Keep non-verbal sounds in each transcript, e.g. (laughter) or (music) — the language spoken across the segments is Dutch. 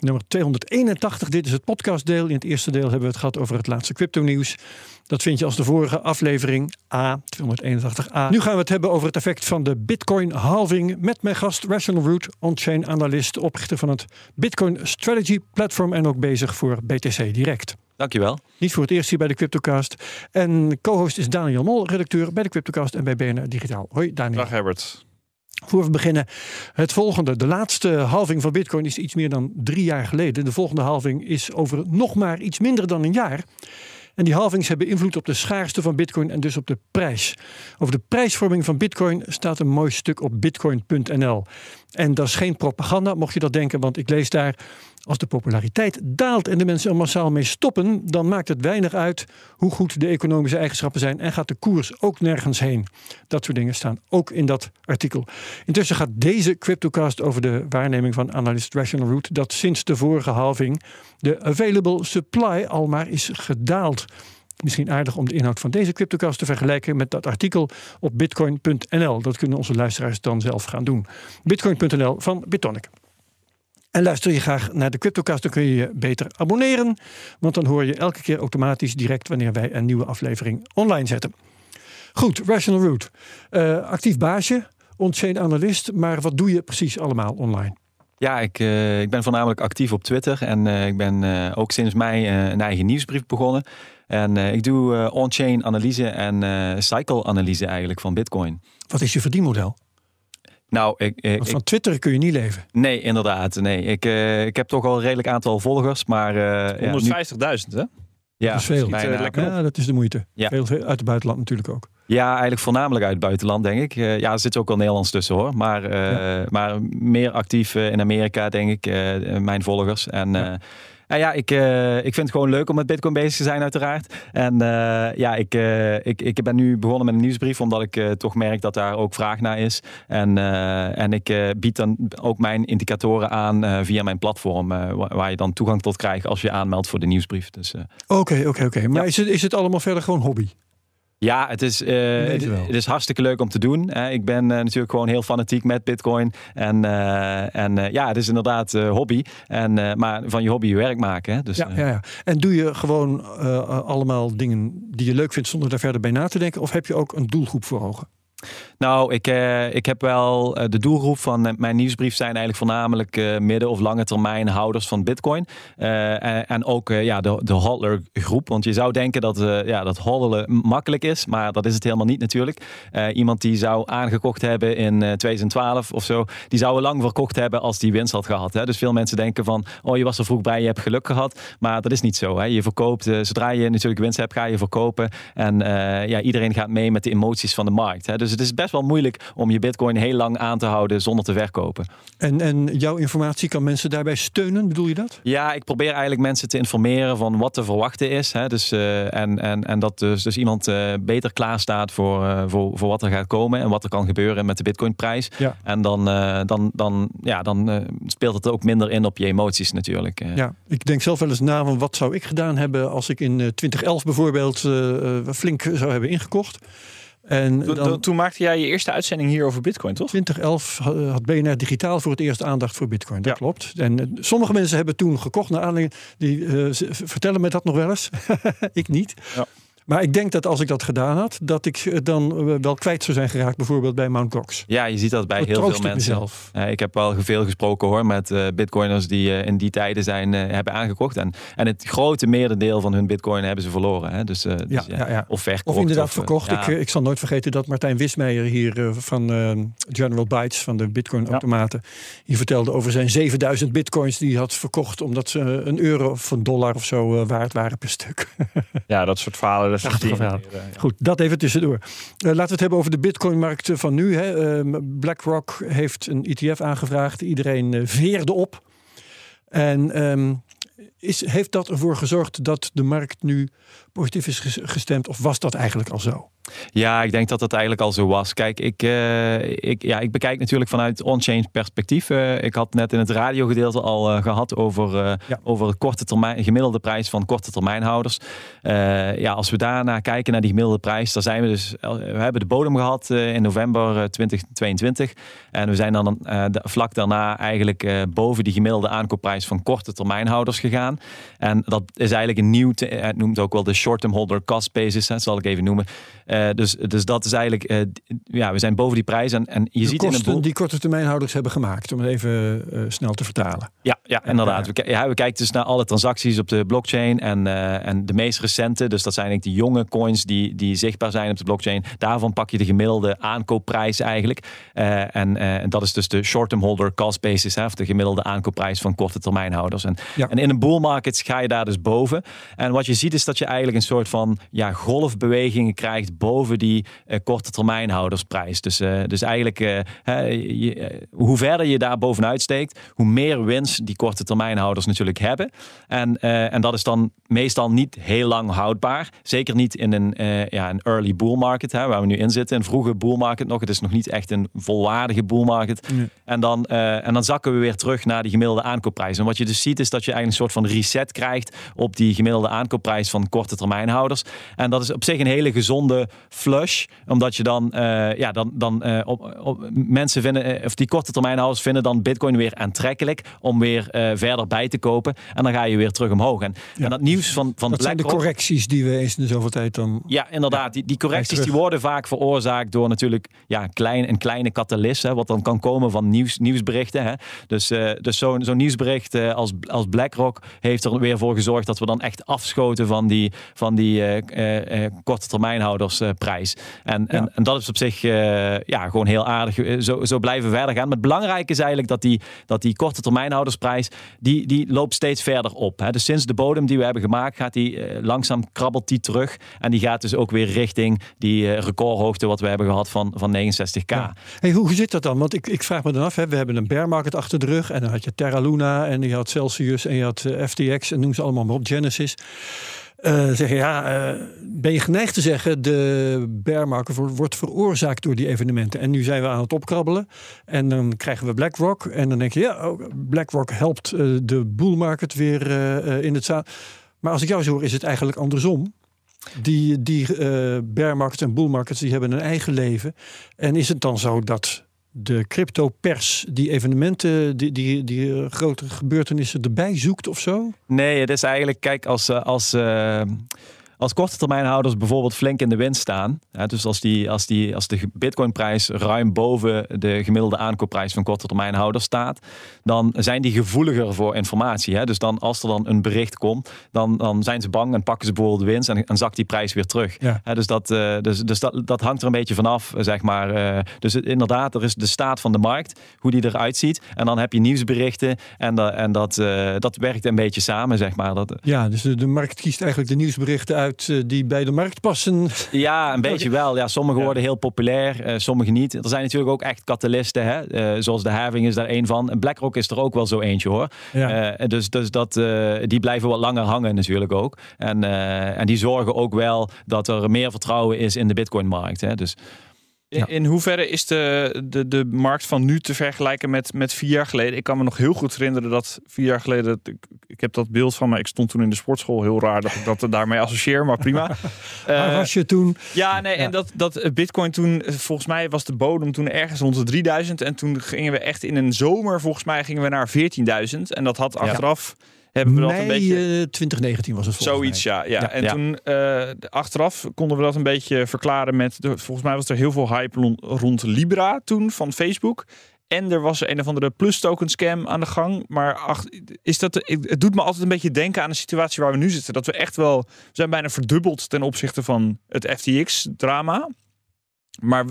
Nummer 281. Dit is het podcastdeel. In het eerste deel hebben we het gehad over het laatste crypto-nieuws. Dat vind je als de vorige aflevering A, 281a. Nu gaan we het hebben over het effect van de Bitcoin-halving met mijn gast Rational Root, on-chain analist, oprichter van het Bitcoin Strategy Platform en ook bezig voor BTC Direct. Dankjewel. Niet voor het eerst hier bij de Cryptocast. En co-host is Daniel Mol, redacteur bij de Cryptocast en bij BNR Digitaal. Hoi Daniel. Dag Herbert. Voor we beginnen, het volgende. De laatste halving van Bitcoin is iets meer dan drie jaar geleden. De volgende halving is over nog maar iets minder dan een jaar. En die halvings hebben invloed op de schaarste van Bitcoin en dus op de prijs. Over de prijsvorming van Bitcoin staat een mooi stuk op bitcoin.nl. En dat is geen propaganda, mocht je dat denken, want ik lees daar. Als de populariteit daalt en de mensen er massaal mee stoppen, dan maakt het weinig uit hoe goed de economische eigenschappen zijn en gaat de koers ook nergens heen. Dat soort dingen staan ook in dat artikel. Intussen gaat deze CryptoCast over de waarneming van analist Rational Root dat sinds de vorige halving de available supply al maar is gedaald. Misschien aardig om de inhoud van deze CryptoCast te vergelijken met dat artikel op bitcoin.nl. Dat kunnen onze luisteraars dan zelf gaan doen. Bitcoin.nl van Bitonic. En luister je graag naar de CryptoCast, dan kun je je beter abonneren. Want dan hoor je elke keer automatisch direct wanneer wij een nieuwe aflevering online zetten. Goed, Rational Root. Uh, actief baasje, on-chain analist. Maar wat doe je precies allemaal online? Ja, ik, uh, ik ben voornamelijk actief op Twitter. En uh, ik ben ook sinds mei een eigen nieuwsbrief begonnen. En ik doe on-chain analyse en cycle analyse eigenlijk van Bitcoin. Wat is je verdienmodel? Nou, ik, ik, van Twitter kun je niet leven. Nee, inderdaad. Nee. Ik, uh, ik heb toch al een redelijk aantal volgers, maar... Uh, 150.000, hè? Ja, dat is veel. ja, dat is de moeite. Ja. Veel uit het buitenland natuurlijk ook. Ja, eigenlijk voornamelijk uit het buitenland, denk ik. Uh, ja, er zit ook wel Nederlands tussen, hoor. Maar, uh, ja. maar meer actief in Amerika, denk ik, mijn volgers. En... Nou ja, ik, uh, ik vind het gewoon leuk om met Bitcoin bezig te zijn, uiteraard. En uh, ja, ik, uh, ik, ik ben nu begonnen met een nieuwsbrief, omdat ik toch merk dat daar ook vraag naar is. En, en ik bied dan ook mijn indicatoren aan via mijn platform, waar je dan toegang tot krijgt als je aanmeldt voor de nieuwsbrief. Dus, Oké, oké, oké. Maar ja. is, het, is het allemaal verder gewoon hobby? Ja, het is, uh, het, het, is hartstikke leuk om te doen. Uh, ik ben uh, natuurlijk gewoon heel fanatiek met Bitcoin. En, en ja, het is inderdaad hobby. En, maar van je hobby je werk maken. Hè? Dus, ja, ja, ja, En doe je gewoon allemaal dingen die je leuk vindt zonder daar verder bij na te denken? Of heb je ook een doelgroep voor ogen? Nou, ik, eh, ik heb wel uh, de doelgroep van uh, mijn nieuwsbrief zijn eigenlijk voornamelijk midden- of lange termijn houders van Bitcoin. En, ook ja, de, de groep. Want je zou denken dat, ja, dat makkelijk is, maar dat is het helemaal niet natuurlijk. iemand die zou aangekocht hebben in 2012 of zo, die zou al lang verkocht hebben als die winst had gehad. Hè? Dus veel mensen denken van, oh je was er vroeg bij, je hebt geluk gehad. Maar dat is niet zo. Hè? Je verkoopt, zodra je natuurlijk winst hebt, ga je verkopen. En ja, iedereen gaat mee met de emoties van de markt. Hè? Dus dus het is best wel moeilijk om je bitcoin heel lang aan te houden zonder te verkopen. En, en jouw informatie kan mensen daarbij steunen, bedoel je dat? Ja, ik probeer eigenlijk mensen te informeren van wat te verwachten is. Hè. Dus, uh, en, en, en dat dus, dus iemand uh, beter klaar staat voor, uh, voor, voor wat er gaat komen en wat er kan gebeuren met de bitcoinprijs. Ja. En dan, dan, dan, ja, dan speelt het ook minder in op je emoties natuurlijk. Ja, ik denk zelf wel eens na van wat zou ik gedaan hebben als ik in 2011 bijvoorbeeld flink zou hebben ingekocht. En dan, toen maakte jij je eerste uitzending hier over Bitcoin, toch? 2011 had BNR Digitaal voor het eerst aandacht voor Bitcoin. Dat ja. klopt. En eh, sommige mensen hebben toen gekocht naar aanleiding. Die uh, vertellen me dat nog wel eens. (laughs) ik niet. Ja. Maar ik denk dat als ik dat gedaan had, dat ik dan eh, wel kwijt zou zijn geraakt, bijvoorbeeld bij Mt. Gox. Ja, je ziet dat bij heel veel mensen. Mezelf. Uh, ik heb wel veel gesproken hoor met uh, bitcoiners die uh, in die tijden zijn, hebben aangekocht. En, en het grote merendeel van hun bitcoin hebben ze verloren. Hè? Dus, dus ja, ja, ja, Of verkocht. Of inderdaad verkocht. Ik, ik zal nooit vergeten dat Martijn Wismeijer hier van General Bytes, van de bitcoin automaten, hier vertelde over zijn 7000 bitcoins die hij had verkocht omdat ze een euro of een dollar of zo waard waren per stuk. (laughs) ja, dat soort verhalen. Goed, dat even tussendoor. Uh, laten we het hebben over de Bitcoin-markt van nu. Hè. Uh, BlackRock heeft een ETF aangevraagd. Iedereen uh, veerde op. En um, is, heeft dat ervoor gezorgd dat de markt nu positief is gestemd? Of was dat eigenlijk al zo? Ja, ik denk dat dat eigenlijk al zo was. Kijk, ik, uh, ik, ja, ik bekijk natuurlijk vanuit on-chain perspectief. Uh, ik had net in het radiogedeelte al uh, gehad over, ja. over de korte termijn, gemiddelde prijs van korte termijnhouders. ja, als we daarna kijken naar die gemiddelde prijs, dan zijn we dus, we hebben de bodem gehad in november 2022. En we zijn dan vlak daarna eigenlijk boven die gemiddelde aankoopprijs van korte termijnhouders gegaan. En dat is eigenlijk een nieuw, het noemt ook wel de short-term holder cost basis, dat zal ik even noemen. Uh, dus, dus dat is eigenlijk, uh, ja, we zijn boven die prijs. En, en je de ziet kosten in het die korte termijnhouders hebben gemaakt, om het even uh, snel te vertalen. Ja, ja inderdaad. We, ja, we kijken dus naar alle transacties op de blockchain en, en de meest recente. Dus dat zijn eigenlijk de jonge coins die, die zichtbaar zijn op de blockchain. Daarvan pak je de gemiddelde aankoopprijs eigenlijk. en, en dat is dus de short-term holder cost basis, hè, of de gemiddelde aankoopprijs van korte termijnhouders. En, ja. en in een bull market ga je daar dus boven. En wat je ziet is dat je eigenlijk een soort van ja, golfbewegingen krijgt boven die uh, korte termijnhoudersprijs. Dus, uh, dus eigenlijk, je, hoe verder je daar bovenuit steekt, hoe meer winst die korte termijnhouders natuurlijk hebben. En, en dat is dan meestal niet heel lang houdbaar. Zeker niet in een, ja, een early bull market, hè, waar we nu in zitten. Een vroege bull market nog. Het is nog niet echt een volwaardige bull market. En, dan, en dan zakken we weer terug naar die gemiddelde aankoopprijs. En wat je dus ziet is dat je eigenlijk een soort van reset krijgt op die gemiddelde aankoopprijs van korte termijnhouders. En dat is op zich een hele gezonde flush. Omdat je dan, uh, ja, dan, dan uh, op, op, mensen vinden, uh, of die korte termijnhouders vinden dan Bitcoin weer aantrekkelijk om weer verder bij te kopen. En dan ga je weer terug omhoog. En, ja. en dat nieuws van, van dat zijn de correcties die we eens in de zoveel tijd dan. Ja, inderdaad. Ja, die, die correcties die worden vaak veroorzaakt door natuurlijk ja, klein, een kleine katalyst. Hè, wat dan kan komen van nieuws, nieuwsberichten. Hè. Dus, dus zo'n zo nieuwsbericht als, als BlackRock heeft er weer voor gezorgd dat we dan echt afschoten van die, van die korte termijnhouders prijs. En, en, en, dat is op zich uh, ja, gewoon heel aardig. Eh, zo, zo blijven we verder gaan. Maar het belangrijke is eigenlijk dat die, dat die korte termijnhoudersprijs, die, die loopt steeds verder op. Hè. Dus sinds de bodem die we hebben gemaakt, gaat die uh, langzaam krabbelt die terug. En die gaat dus ook weer richting die uh, recordhoogte wat we hebben gehad van, van 69k. Ja. Hey, hoe zit dat dan? Want ik, ik vraag me dan af, hè, we hebben een bear market achter de rug. En dan had je Terra Luna en je had Celsius en je had FTX en noem ze allemaal maar op, Genesis. Uh, zeggen ja, uh, ben je geneigd te zeggen, de bear market wordt veroorzaakt door die evenementen. En nu zijn we aan het opkrabbelen. En dan krijgen we BlackRock. En dan denk je, ja, oh, BlackRock helpt uh, de bull market weer in het zaal. Maar als ik jou zo hoor, is het eigenlijk andersom. Die, die bear markets en bull markets die hebben een eigen leven. En is het dan zo dat de crypto-pers die evenementen, die, die, die grote gebeurtenissen erbij zoekt of zo? Nee, het is eigenlijk, kijk, als, eh, als uh, als korte termijnhouders bijvoorbeeld flink in de winst staan, hè, dus als, die, als, die, als de bitcoinprijs ruim boven de gemiddelde aankoopprijs van korte termijnhouders staat, dan zijn die gevoeliger voor informatie. Hè. Dus dan, als er dan een bericht komt, dan, dan zijn ze bang en pakken ze bijvoorbeeld de winst en, en zakt die prijs weer terug. Ja. Hè, dus dat, uh, dus, dus dat, dat hangt er een beetje vanaf, zeg maar. Uh, dus het, inderdaad, er is de staat van de markt, hoe die eruit ziet. En dan heb je nieuwsberichten en, da, en dat, uh, dat werkt een beetje samen, zeg maar. Dat, ja, dus de, de markt kiest eigenlijk de nieuwsberichten uit eh, die bij de markt passen? Ja, een (laughs) beetje wel. Ja, sommige worden heel populair, uh, sommige niet. Er zijn natuurlijk ook echt katalisten, hè? Uh, zoals de Having is daar één van. En BlackRock is er ook wel zo eentje hoor. Ja. dus dus dat, die blijven wat langer hangen natuurlijk ook. En, en die zorgen ook wel dat er meer vertrouwen is in de Bitcoin-markt. Hè? Dus, in, in, hoeverre is de, de, de markt van nu te vergelijken met, met vier jaar geleden? Ik kan me nog heel goed herinneren dat vier jaar geleden, ik, ik heb dat beeld van me, ik stond toen in de sportschool, heel raar dat ik dat daarmee associeer, maar prima. (laughs) Waar uh, was je toen? Ja, nee, en dat, dat Bitcoin toen, volgens mij was de bodem toen ergens rond de 3000 en toen gingen we echt in een zomer, volgens mij gingen we naar 14.000 en dat had achteraf... Ja hebben we dat een beetje. 2019 was het Zoiets, ja. ja. En toen uh, achteraf konden we dat een beetje verklaren met. De, volgens mij was er heel veel hype rond Libra toen van Facebook. En er was een of andere plus token scam aan de gang. Maar ach, is dat, het doet me altijd een beetje denken aan de situatie waar we nu zitten. Dat we echt wel, we zijn bijna verdubbeld ten opzichte van het FTX drama. Maar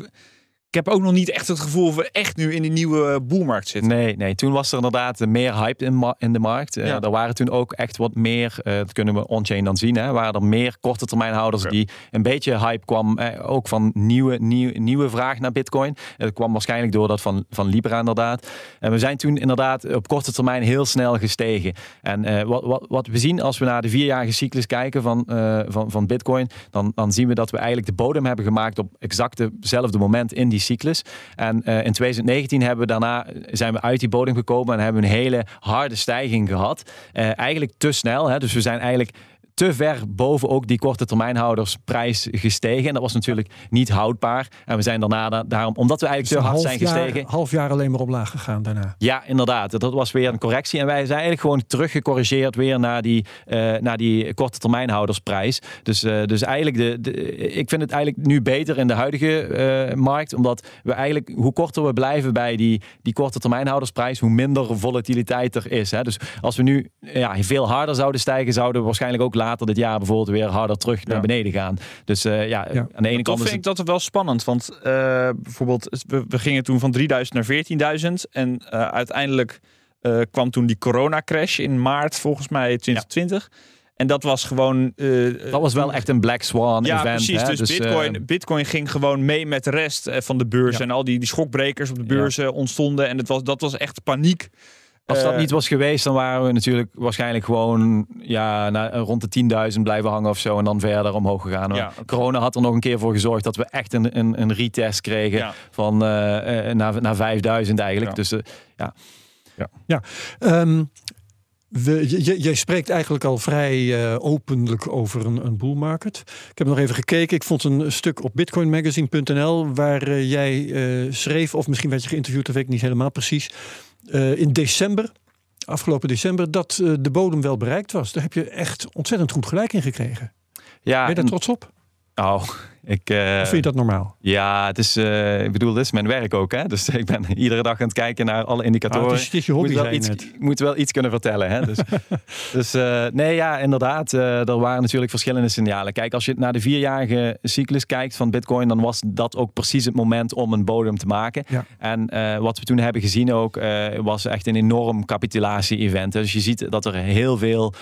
ik heb ook nog niet echt het gevoel we echt nu in die nieuwe boelmarkt zitten. Nee, nee, toen was er inderdaad meer hype in, in de markt. Eh, Ja. er waren toen ook echt wat meer, eh, dat kunnen we on-chain dan zien, hè, waren er meer korte termijnhouders Ja. die een beetje hype kwam, eh, ook van nieuwe, nieuw, nieuwe vraag naar bitcoin. Eh, Dat kwam waarschijnlijk door dat van, van Libra inderdaad. En we zijn toen inderdaad op korte termijn heel snel gestegen. En eh, wat, wat, wat we zien als we naar de vierjarige cyclus kijken van, eh, van, van bitcoin, dan, dan zien we dat we eigenlijk de bodem hebben gemaakt op exact hetzelfde moment in die cyclus. En eh, in 2019 hebben we daarna zijn we uit die bodem gekomen en hebben een hele harde stijging gehad. Eh, eigenlijk te snel. Hè? Dus we zijn eigenlijk te ver boven ook die korte termijnhoudersprijs gestegen. En dat was natuurlijk niet houdbaar. En we zijn daarna da- daarom, omdat we eigenlijk te hard zijn gestegen. half jaar alleen maar omlaag gegaan daarna. Ja, inderdaad. Dat was weer een correctie. En wij zijn eigenlijk gewoon teruggecorrigeerd weer naar die, eh, naar die korte termijnhoudersprijs. Dus, eh, dus eigenlijk, de, de, ik vind het eigenlijk nu beter in de huidige eh, markt. Omdat we eigenlijk, hoe korter we blijven bij die, die korte termijnhoudersprijs, hoe minder volatiliteit er is. Hè? Dus als we nu ja, veel harder zouden stijgen, zouden we waarschijnlijk ook later dit jaar bijvoorbeeld weer harder terug naar beneden gaan. Dus eh, ja, Ja. aan de ene kant is vind het ik dat wel spannend. Want eh, bijvoorbeeld, we, we gingen toen van 3000 naar 14.000. En eh, uiteindelijk eh, kwam toen die coronacrash in maart, volgens mij 2020. En dat was gewoon. eh, dat was wel echt een Black Swan ja, event. precies. hè? Dus, eh, Bitcoin, Bitcoin ging gewoon mee met de rest van de beurs. Ja. En al die, die schokbrekers op de beurzen ontstonden. En het was, dat was echt paniek. Als dat Eh, niet was geweest, dan waren we natuurlijk waarschijnlijk gewoon ja, naar, rond de 10.000 blijven hangen of zo. En dan verder omhoog gegaan. Ja. Corona had er nog een keer voor gezorgd dat we echt een, een, een retest kregen Ja. van eh, eh, naar, naar 5.000 eigenlijk. Ja. Dus eh, Ehm, we, j- j- jij spreekt eigenlijk al vrij eh, openlijk over een, een bull market. Ik heb nog even gekeken. Ik vond een stuk op bitcoinmagazine.nl waar jij eh, schreef, of misschien werd je geïnterviewd, dat weet ik niet helemaal precies. Eh, in december, afgelopen december, dat eh, de bodem wel bereikt was. Daar heb je echt ontzettend goed gelijk in gekregen. ja, Ben je daar en- trots op? oh, ik, eh, vind je dat normaal? ja, het is, eh, ik bedoel, dit is mijn werk ook. Hè? Dus (laughs) ik ben iedere dag aan het kijken naar alle Ah, indicatoren. het, is, het is je moet wel iets, moet wel iets kunnen vertellen. Hè? Dus, (laughs) dus eh, nee, ja, inderdaad. er waren natuurlijk verschillende signalen. Kijk, als je naar de vierjarige cyclus kijkt van Bitcoin, dan was dat ook precies het moment om een bodem te maken. Ja. En wat we toen hebben gezien ook, was echt een enorm capitulatie-event. Dus je ziet dat er heel veel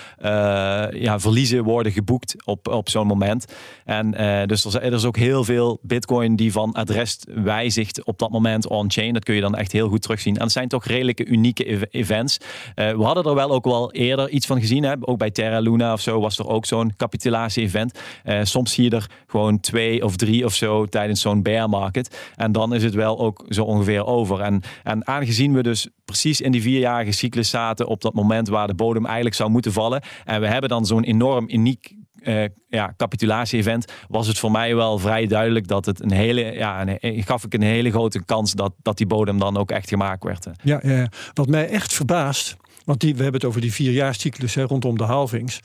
ja, verliezen worden geboekt op, op zo'n moment. En dus er, er is ook heel veel Bitcoin die van adres wijzigt op dat moment on-chain. Dat kun je dan echt heel goed terugzien. En het zijn toch redelijke unieke ev- events. Eh, we hadden er wel ook wel eerder iets van gezien. Hè? Ook bij Terra Luna of zo was er ook zo'n capitulatie-event. Eh, soms zie je er gewoon twee of drie of zo tijdens zo'n bear market. En dan is het wel ook zo ongeveer over. En, en aangezien we dus precies in die vierjarige cyclus zaten op dat moment waar de bodem eigenlijk zou moeten vallen. En we hebben dan zo'n enorm uniek eh, ja, capitulatie-event, was het voor mij wel vrij duidelijk dat het een hele, ja, een, gaf ik een hele grote kans dat, dat die bodem dan ook echt gemaakt werd. ja, ja. wat mij echt verbaast, want die, we hebben het over die vierjaarscyclus hè, rondom de halvings,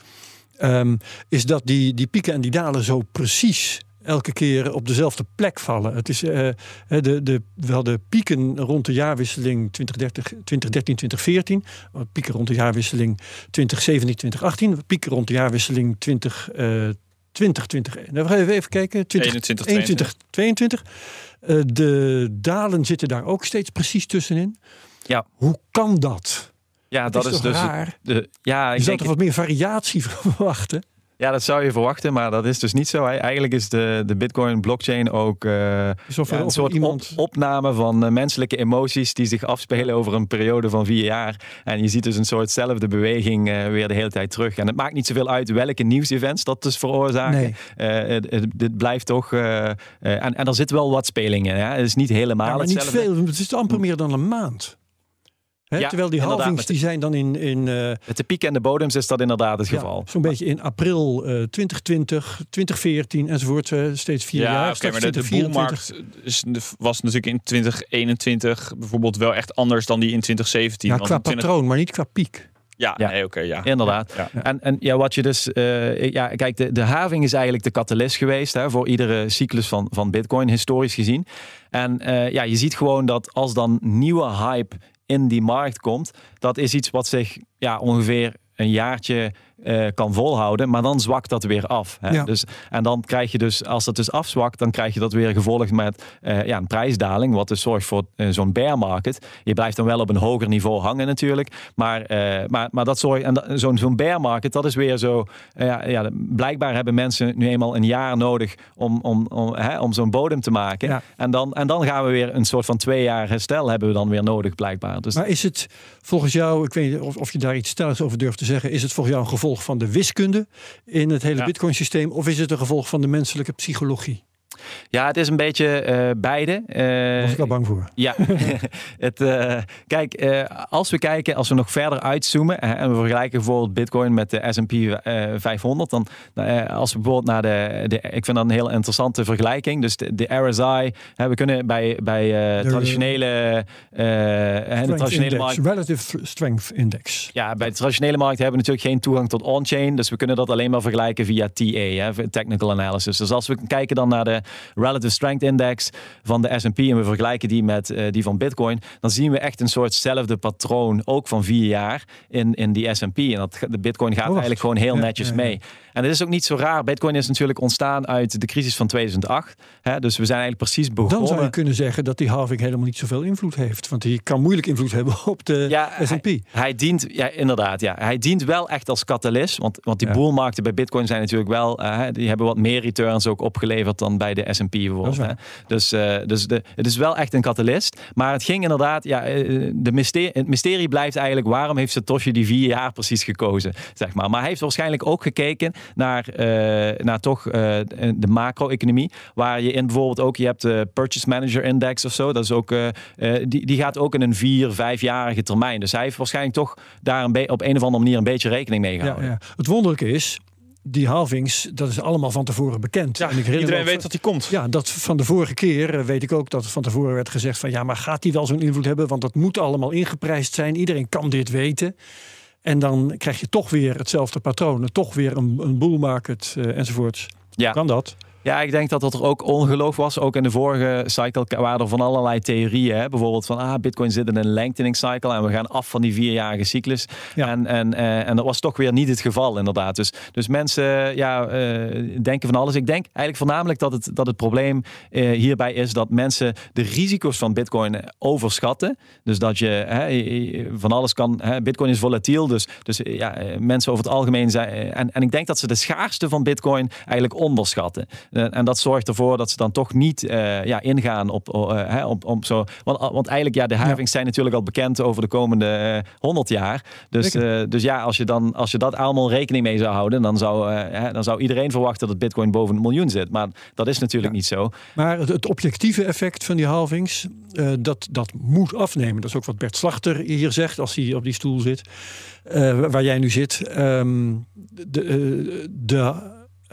ehm, is dat die, die pieken en die dalen zo precies elke keer op dezelfde plek vallen. Het is, hè, de, de, we hadden pieken rond de jaarwisseling 2030, 2013, 2014, wat pieken rond de jaarwisseling 2017, 2018, pieken rond de jaarwisseling 20, eh 2020. Nou, we gaan even, even kijken. 20, 21, 21, 22. Eh, de dalen zitten daar ook steeds precies tussenin. Ja. Hoe kan dat? Ja, dat is, dus. raar? De, ja, Je ik zou denk, toch wat meer variatie (laughs) verwachten? Ja, dat zou je verwachten, maar dat is dus niet zo. Eigenlijk is de, de Bitcoin blockchain ook eh, Alsof ja, een soort iemand... op- opname van eh, menselijke emoties die zich afspelen over een periode van vier jaar. En je ziet dus een soortzelfde beweging eh, weer de hele tijd terug. En het maakt niet zoveel uit welke nieuwsevents dat dus veroorzaken. Nee. Dit blijft toch. en, en er zit wel wat speling in. Hè? Het is niet helemaal Ja, maar niet hetzelfde. veel. Het is amper meer dan een maand. Ja, terwijl die halvings die zijn dan in, in eh, Met de pieken en de bodems is dat inderdaad het ja, geval. zo'n beetje in april eh 2020, 2014 enzovoort. eh, steeds vier Ja, jaar. oké, straks maar de, de 2024. boelmarkt is, was natuurlijk in 2021 bijvoorbeeld wel echt anders dan die in 2017. Ja, qua in 20 patroon, maar niet qua piek. Ja, Ja. nee, oké, ja. Inderdaad. Ja. En, en ja, wat je dus, eh, ja, kijk, de, de having is eigenlijk de catalyst geweest hè, voor iedere cyclus van, van Bitcoin, historisch gezien. En eh, ja, je ziet gewoon dat als dan nieuwe hype in die markt komt, dat is iets wat zich ja, ongeveer een jaartje eh, kan volhouden, maar dan zwakt dat weer af. Hè? Ja. Dus, en dan krijg je dus, als dat dus afzwakt, dan krijg je dat weer gevolgd met eh, ja, een prijsdaling, wat dus zorgt voor eh, zo'n bear market. Je blijft dan wel op een hoger niveau hangen natuurlijk, maar, maar, maar dat zorgt, en zo'n zo'n bear market, dat is weer zo, ja, ja, blijkbaar hebben mensen nu eenmaal een jaar nodig om, om, om, hè, om zo'n bodem te maken. Ja. En, dan, en dan gaan we weer een soort van twee jaar herstel hebben we dan weer nodig blijkbaar. Dus Maar is het volgens jou, ik weet niet of, of je daar iets stelligs over durft te zeggen, is het volgens jou een gevolg van de wiskunde in het hele Ja. Bitcoin-systeem of is het een gevolg van de menselijke psychologie? Ja, het is een beetje eh, beide. Eh, was ik al bang voor. Ja, (laughs) het, eh, kijk, als we kijken, als we nog verder uitzoomen en we vergelijken bijvoorbeeld Bitcoin met de S&P eh, 500, dan eh, als we bijvoorbeeld naar de, de, ik vind dat een heel interessante vergelijking. Dus de, de RSI, we kunnen bij, bij De- traditionele, de traditionele index, markt. Relative Strength Index. Ja, bij de traditionele markt hebben we natuurlijk geen toegang tot on-chain. Dus we kunnen dat alleen maar vergelijken via TA, hè, technical analysis. Dus als we kijken dan naar de Relative Strength Index van de S&P en we vergelijken die met eh, die van Bitcoin, dan zien we echt een soortzelfde patroon, ook van vier jaar in, in die S&P. En dat, de Bitcoin gaat Oh, eigenlijk gewoon heel Ja, netjes ja, ja. mee. En het is ook niet zo raar. Bitcoin is natuurlijk ontstaan uit de crisis van 2008. Hè, dus we zijn eigenlijk precies begonnen. Dan zou je kunnen zeggen dat die halving helemaal niet zoveel invloed heeft. Want die kan moeilijk invloed (laughs) hebben op de S&P. Hij, hij dient, ja, inderdaad, ja. Hij dient wel echt als catalist. Want, want die boelmarkten bij Bitcoin zijn natuurlijk wel, eh, die hebben wat meer returns ook opgeleverd dan bij de S&P bijvoorbeeld. Hè. Dus, eh, dus de, het is wel echt een catalist. Maar het ging inderdaad, ja, eh, de mysterie, het mysterie blijft eigenlijk, waarom heeft Satoshi die vier jaar precies gekozen? Zeg maar. maar hij heeft waarschijnlijk ook gekeken naar, eh, naar toch de macro-economie. Waar je in bijvoorbeeld ook, je hebt de Purchase Manager Index of zo. Dat is ook, die, die gaat ook in een vier, vijfjarige termijn. Dus hij heeft waarschijnlijk toch daar een op een of andere manier een beetje rekening mee Ja, gehouden. ja. Het wonderlijke is, die halvings, dat is allemaal van tevoren bekend. Ja, En ik iedereen ook- weet dat hij komt. Ja, dat van de vorige keer eh, weet ik ook dat van tevoren werd gezegd van ja, maar gaat die wel zo'n invloed hebben? Want dat moet allemaal ingeprijsd zijn. Iedereen kan dit weten. En dan krijg je toch weer hetzelfde patroon. Toch weer een, een bull market eh, enzovoorts. Ja. Kan dat? Ja, ik denk dat dat er ook ongeloof was. Ook in de vorige cycle waren er van allerlei theorieën. Hè? Bijvoorbeeld van, ah, Bitcoin zit in een lengthening cycle en we gaan af van die vierjarige cyclus. Ja. En, en, eh, en dat was toch weer niet het geval, inderdaad. Dus, dus mensen ja, eh, denken van alles. Ik denk eigenlijk voornamelijk dat het, dat het probleem eh, hierbij is dat mensen de risico's van Bitcoin overschatten. Dus dat je hè, van alles kan. Hè? Bitcoin is volatiel, dus, dus ja, mensen over het algemeen zijn. En, en ik denk dat ze de schaarste van Bitcoin eigenlijk onderschatten. Eh, En dat zorgt ervoor dat ze dan toch niet eh, ja, ingaan op, eh, hè, op, op zo. Want, want eigenlijk, ja, de halvings zijn natuurlijk al bekend over de komende eh, 100 jaar. Dus, dus ja, als je, dan, als je dat allemaal rekening mee zou houden, dan zou, hè, dan zou iedereen verwachten dat Bitcoin boven een miljoen zit. Maar dat is natuurlijk niet zo. Maar het, het objectieve effect van die halvings, dat, dat moet afnemen. Dat is ook wat Bert Slachter hier zegt als hij op die stoel zit. waar jij nu zit. Ehm, de de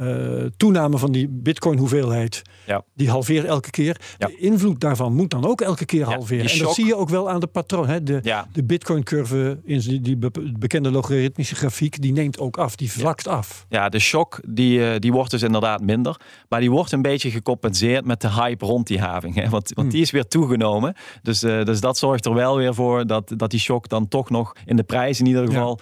eh, toename van die bitcoin hoeveelheid, Ja. die halveert elke keer. Ja. De invloed daarvan moet dan ook elke keer halveren. En dat zie je ook wel aan de patroon. Hè? De, de bitcoin curve in die, die be- bekende logaritmische grafiek, die neemt ook af. Die vlakt af. Ja, de shock die, eh, die wordt dus inderdaad minder. Maar die wordt een beetje gecompenseerd met de hype rond die having. Hè? Want, want die is weer toegenomen. Dus, eh, dus dat zorgt er wel weer voor dat, dat die shock dan toch nog in de prijs in ieder geval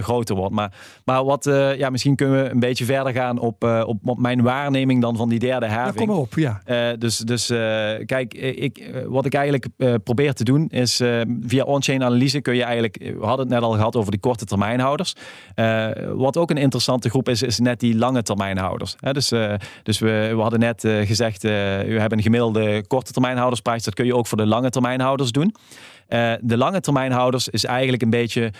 groter wordt. Maar, maar wat, ja, misschien kunnen we een beetje verder gaan op, eh, op, op mijn waarneming dan van die derde Ja, having. kom maar op. Ja. Eh, dus dus eh, kijk, ik, wat ik eigenlijk probeer te doen is via on-chain analyse kun je eigenlijk, we hadden het net al gehad over die korte termijnhouders. Wat ook een interessante groep is, is net die lange termijnhouders. Dus dus we, we hadden net gezegd, u hebben een gemiddelde korte termijnhoudersprijs. Dat kun je ook voor de lange termijnhouders doen. De lange termijnhouders is eigenlijk een beetje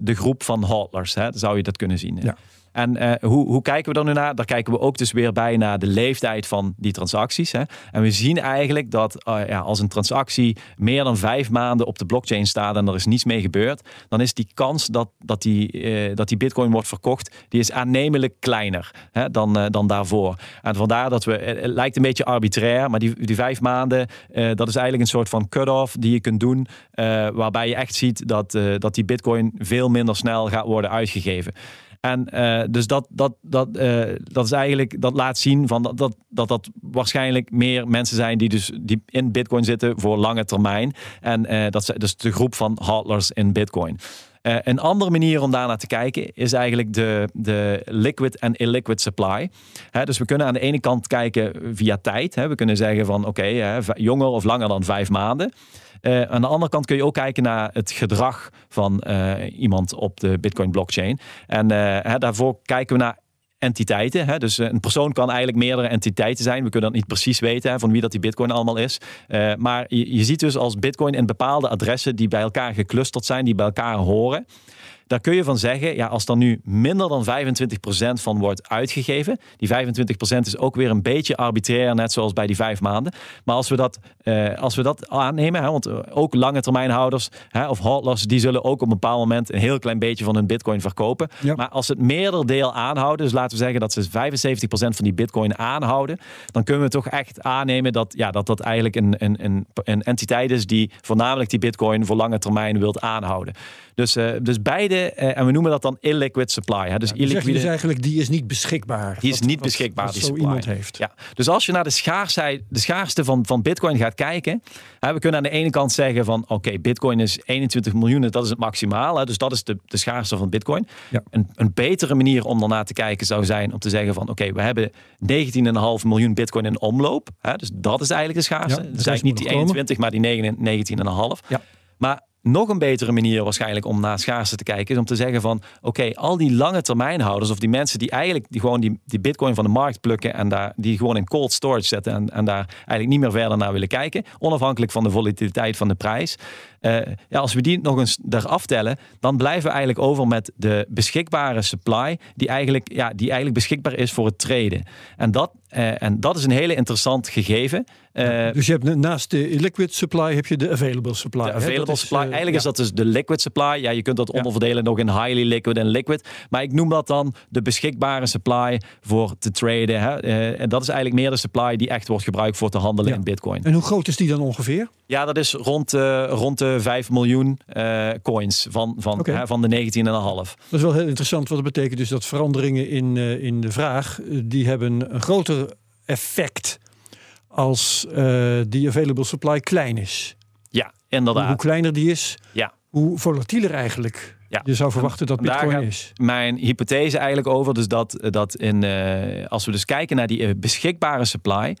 de groep van hodlers. Hè? Zou je dat kunnen zien. Ja. En eh, hoe, hoe kijken we dan nu naar? Daar kijken we ook dus weer bij naar de leeftijd van die transacties. Hè? En we zien eigenlijk dat eh, ja, als een transactie meer dan vijf maanden op de blockchain staat en er is niets mee gebeurd, dan is die kans dat, dat, die, eh, dat die bitcoin wordt verkocht, die is aannemelijk kleiner hè, dan, dan daarvoor. En vandaar dat we, het, lijkt een beetje arbitrair, maar die, die vijf maanden, dat is eigenlijk een soort van cut-off die je kunt doen, waarbij je echt ziet dat, dat die bitcoin veel minder snel gaat worden uitgegeven. En uh, dus dat, dat, dat, uh, dat is eigenlijk, dat laat zien van dat, dat, dat dat waarschijnlijk meer mensen zijn die dus die in Bitcoin zitten voor lange termijn. En uh, dat is dus de groep van hodlers in Bitcoin. Uh, een andere manier om daarnaar te kijken is eigenlijk de, de liquid en illiquid supply. Dus we kunnen aan de ene kant kijken via tijd. We kunnen zeggen van oké, jonger of langer dan vijf maanden. Uh, aan de andere kant kun je ook kijken naar het gedrag van uh, iemand op de Bitcoin blockchain. En daarvoor kijken we naar entiteiten. Hè? Dus een persoon kan eigenlijk meerdere entiteiten zijn. We kunnen dat niet precies weten van wie dat die bitcoin allemaal is. Uh, maar je, je ziet dus als bitcoin in bepaalde adressen die bij elkaar geclusterd zijn, die bij elkaar horen. Daar kun je van zeggen, ja, als er nu minder dan 25% van wordt uitgegeven, die 25% is ook weer een beetje arbitrair, net zoals bij die vijf maanden. Maar als we dat, uh, als we dat aannemen, hè, want ook lange termijnhouders hè, of hodlers, die zullen ook op een bepaald moment een heel klein beetje van hun bitcoin verkopen. Ja. Maar als het meerderdeel aanhouden, dus laten we zeggen dat ze 75% van die bitcoin aanhouden, dan kunnen we toch echt aannemen dat ja, dat, dat eigenlijk een, een, een, een entiteit is die voornamelijk die bitcoin voor lange termijn wilt aanhouden. Dus, uh, dus beide, uh, en we noemen dat dan illiquid supply. Hè? Dus ja, illiquide, dus eigenlijk, die is niet beschikbaar. Die is niet beschikbaar, wat die zo supply. iemand heeft. Ja. Dus als je naar de, schaarsheid, de schaarste van, van bitcoin gaat kijken, hè, we kunnen aan de ene kant zeggen van oké, okay, bitcoin is 21 miljoen, dat is het maximaal. Hè? Dus dat is de, de schaarste van bitcoin. Ja. Een, een betere manier om daarna te kijken zou zijn om te zeggen van oké, okay, we hebben 19,5 miljoen bitcoin in omloop. Hè? Dus dat is eigenlijk de schaarste. Ja, dus eigenlijk niet die 21, maar die 19,5. Ja. Maar nog een betere manier waarschijnlijk om naar schaarste te kijken is om te zeggen van oké, al die lange termijnhouders of die mensen die eigenlijk die gewoon die, die bitcoin van de markt plukken en daar die gewoon in cold storage zetten en, en daar eigenlijk niet meer verder naar willen kijken, onafhankelijk van de volatiliteit van de prijs. Uh, ja, als we die nog eens eraf tellen, dan blijven we eigenlijk over met de beschikbare supply die eigenlijk, ja, die eigenlijk beschikbaar is voor het traden. En dat, uh, en dat is een hele interessant gegeven. Uh, dus je hebt naast de liquid supply heb je de available supply. De available supply. Eigenlijk ja. is dat dus de liquid supply. Ja, je kunt dat onderverdelen nog in highly liquid en liquid. Maar ik noem dat dan de beschikbare supply voor te traden. Hè? en dat is eigenlijk meer de supply die echt wordt gebruikt voor te handelen in bitcoin. En hoe groot is die dan ongeveer? Ja, dat is rond, rond de 5 miljoen uh, coins van, van, okay. hè, van de 19,5. Dat is wel heel interessant, wat dat betekent dus dat veranderingen in, uh, in de vraag, die hebben een groter effect als die available supply klein is. Ja, inderdaad. Hoe, hoe kleiner die is, ja. hoe volatieler eigenlijk ja. je zou verwachten dat bitcoin is. Mijn hypothese eigenlijk over, dus dat, dat in, als we dus kijken naar die beschikbare supply,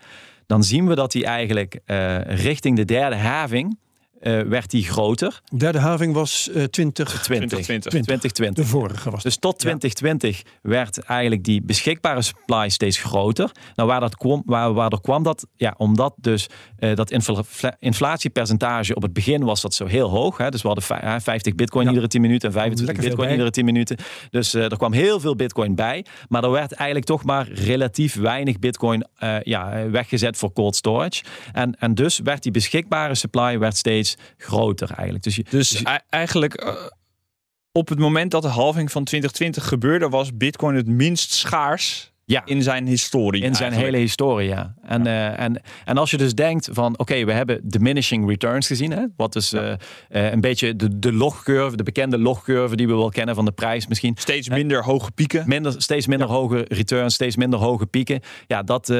dan zien we dat die eigenlijk uh, richting de derde having uh, werd die groter. De derde having was uh, 20, 20, 20, 2020. De vorige was Dus tot 2020 ja. werd eigenlijk die beschikbare supply steeds groter. Nou, waar dat kwam, waar, waardoor kwam dat? Ja, omdat dus uh, dat infl inflatiepercentage op het begin was dat zo heel hoog. Hè? Dus we hadden 50 bitcoin ja. iedere 10 minuten en 25 bitcoin iedere 10 minuten. Dus uh, er kwam heel veel bitcoin bij. Maar er werd eigenlijk toch maar relatief weinig bitcoin uh, ja, weggezet voor cold storage. En, en dus werd die beschikbare supply werd steeds groter eigenlijk. Dus, je, dus, dus je, eigenlijk uh, op het moment dat de halving van 2020 gebeurde, was Bitcoin het minst schaars ja. in zijn historie. In zijn eigenlijk. hele historie, ja. En, ja. Uh, en, en als je dus denkt van, oké, okay, we hebben diminishing returns gezien. Hè? Wat is ja. uh, uh, een beetje de, de logcurve, de bekende logcurve die we wel kennen van de prijs misschien. Steeds minder hoge pieken. Minder, steeds minder ja. hoge returns, steeds minder hoge pieken. Ja, dat